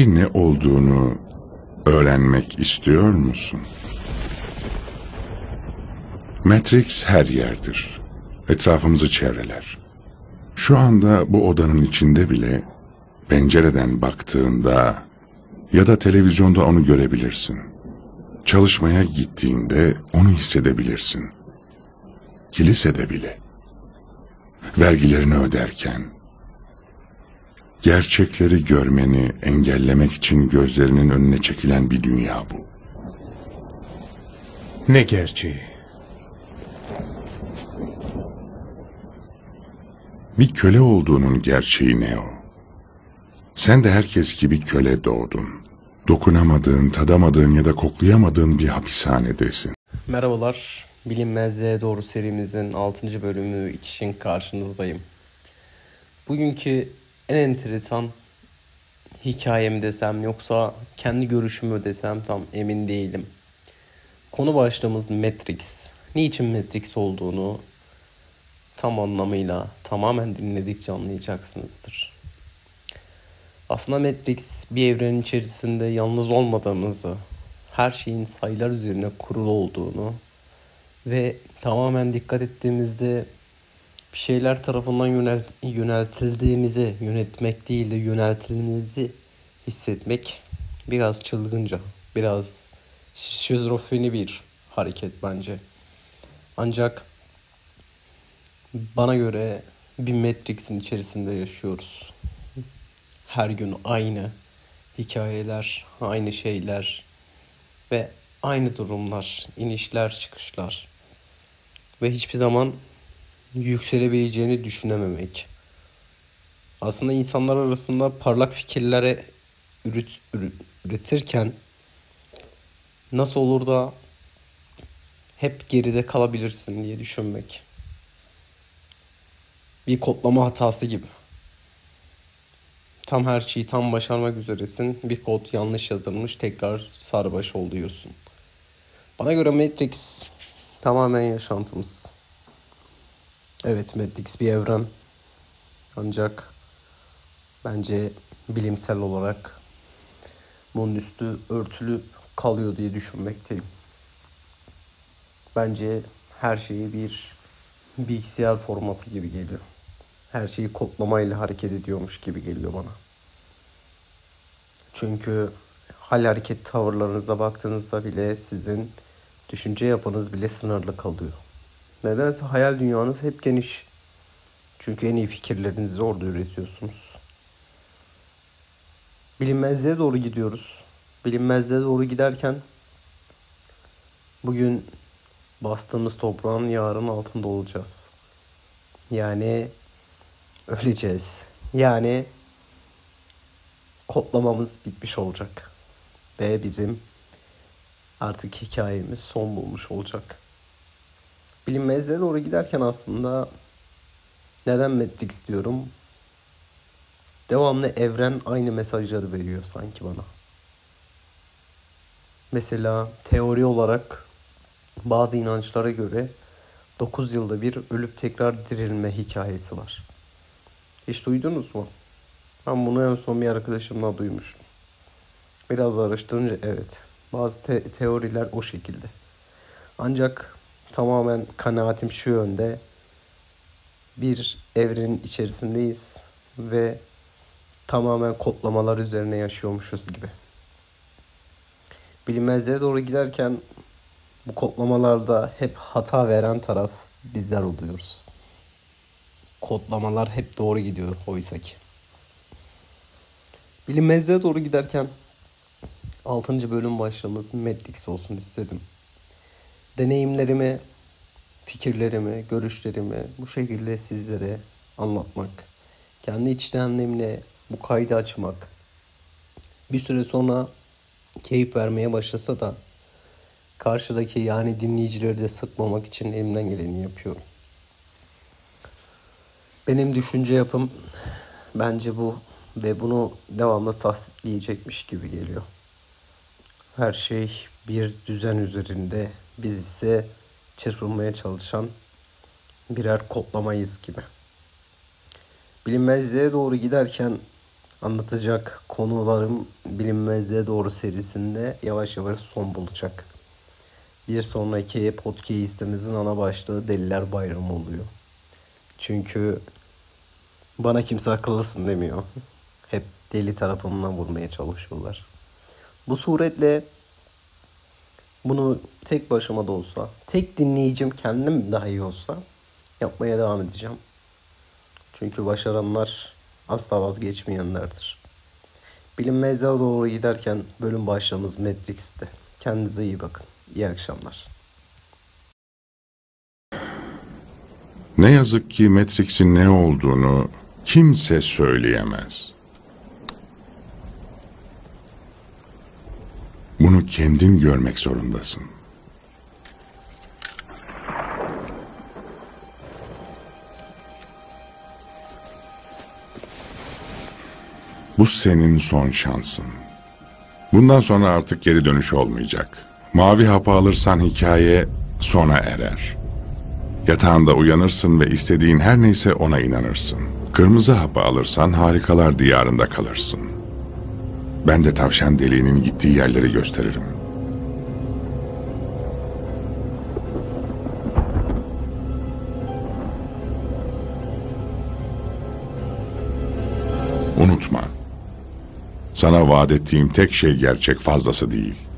Peki ne olduğunu öğrenmek istiyor musun? Matrix her yerdir. Etrafımızı çevreler. Şu anda bu odanın içinde bile pencereden baktığında ya da televizyonda onu görebilirsin. Çalışmaya gittiğinde onu hissedebilirsin. Kilisede bile. Vergilerini öderken, gerçekleri görmeni engellemek için gözlerinin önüne çekilen bir dünya bu. Ne gerçeği? Bir köle olduğunun gerçeği ne o? Sen de herkes gibi köle doğdun. Dokunamadığın, tadamadığın ya da koklayamadığın bir hapishanedesin. Merhabalar. Bilinmezliğe doğru serimizin 6. bölümü için karşınızdayım. Bugünkü en enteresan hikayemi desem yoksa kendi görüşümü desem tam emin değilim. Konu başlığımız Matrix. Niçin Matrix olduğunu tam anlamıyla tamamen dinledikçe anlayacaksınızdır. Aslında Matrix bir evrenin içerisinde yalnız olmadığımızı, her şeyin sayılar üzerine kurulu olduğunu ve tamamen dikkat ettiğimizde bir şeyler tarafından yönelt yöneltildiğimizi, yönetmek değil de yöneltildiğimizi hissetmek biraz çılgınca, biraz şizofreni bir hareket bence. Ancak bana göre bir Matrix'in içerisinde yaşıyoruz. Her gün aynı hikayeler, aynı şeyler ve aynı durumlar, inişler, çıkışlar ve hiçbir zaman yükselebileceğini düşünememek. Aslında insanlar arasında parlak fikirlere üret, üretirken nasıl olur da hep geride kalabilirsin diye düşünmek. Bir kodlama hatası gibi. Tam her şeyi tam başarmak üzeresin. Bir kod yanlış yazılmış tekrar sarbaş oluyorsun. Bana göre Matrix tamamen yaşantımız. Evet Matrix bir evren. Ancak bence bilimsel olarak bunun üstü örtülü kalıyor diye düşünmekteyim. Bence her şeyi bir bilgisayar formatı gibi geliyor. Her şeyi kodlamayla hareket ediyormuş gibi geliyor bana. Çünkü hal hareket tavırlarınıza baktığınızda bile sizin düşünce yapınız bile sınırlı kalıyor. Nedense hayal dünyanız hep geniş. Çünkü en iyi fikirlerinizi orada üretiyorsunuz. Bilinmezliğe doğru gidiyoruz. Bilinmezliğe doğru giderken bugün bastığımız toprağın yarın altında olacağız. Yani öleceğiz. Yani kodlamamız bitmiş olacak. Ve bizim artık hikayemiz son bulmuş olacak. Bilinmezliğe doğru giderken aslında neden Matrix diyorum? Devamlı evren aynı mesajları veriyor sanki bana. Mesela teori olarak bazı inançlara göre 9 yılda bir ölüp tekrar dirilme hikayesi var. Hiç duydunuz mu? Ben bunu en son bir arkadaşımla duymuştum. Biraz araştırınca evet. Bazı te- teoriler o şekilde. Ancak tamamen kanaatim şu yönde. Bir evrenin içerisindeyiz ve tamamen kodlamalar üzerine yaşıyormuşuz gibi. Bilinmezliğe doğru giderken bu kodlamalarda hep hata veren taraf bizler oluyoruz. Kodlamalar hep doğru gidiyor oysa ki. Bilinmezliğe doğru giderken 6. bölüm başlığımız Matrix olsun istedim. Deneyimlerimi, fikirlerimi, görüşlerimi bu şekilde sizlere anlatmak, kendi içtenliğimle bu kaydı açmak, bir süre sonra keyif vermeye başlasa da karşıdaki yani dinleyicileri de sıkmamak için elimden geleni yapıyorum. Benim düşünce yapım bence bu ve bunu devamlı tasdikleyecekmiş gibi geliyor. Her şey bir düzen üzerinde biz ise çırpınmaya çalışan birer kodlamayız gibi. Bilinmezliğe doğru giderken anlatacak konularım Bilinmezliğe Doğru serisinde yavaş yavaş son bulacak. Bir sonraki podcast'imizin ana başlığı Deliler Bayramı oluyor. Çünkü bana kimse akıllısın demiyor. Hep deli tarafından vurmaya çalışıyorlar. Bu suretle bunu tek başıma da olsa, tek dinleyicim kendim dahi olsa yapmaya devam edeceğim. Çünkü başaranlar asla vazgeçmeyenlerdir. Bilinmezliğe doğru giderken bölüm başlığımız Matrix'te. Kendinize iyi bakın. İyi akşamlar. Ne yazık ki Matrix'in ne olduğunu kimse söyleyemez. Bunu kendin görmek zorundasın. Bu senin son şansın. Bundan sonra artık geri dönüş olmayacak. Mavi hapı alırsan hikaye sona erer. Yatağında uyanırsın ve istediğin her neyse ona inanırsın. Kırmızı hapı alırsan harikalar diyarında kalırsın. Ben de tavşan deliğinin gittiği yerleri gösteririm. Unutma. Sana vaat ettiğim tek şey gerçek fazlası değil.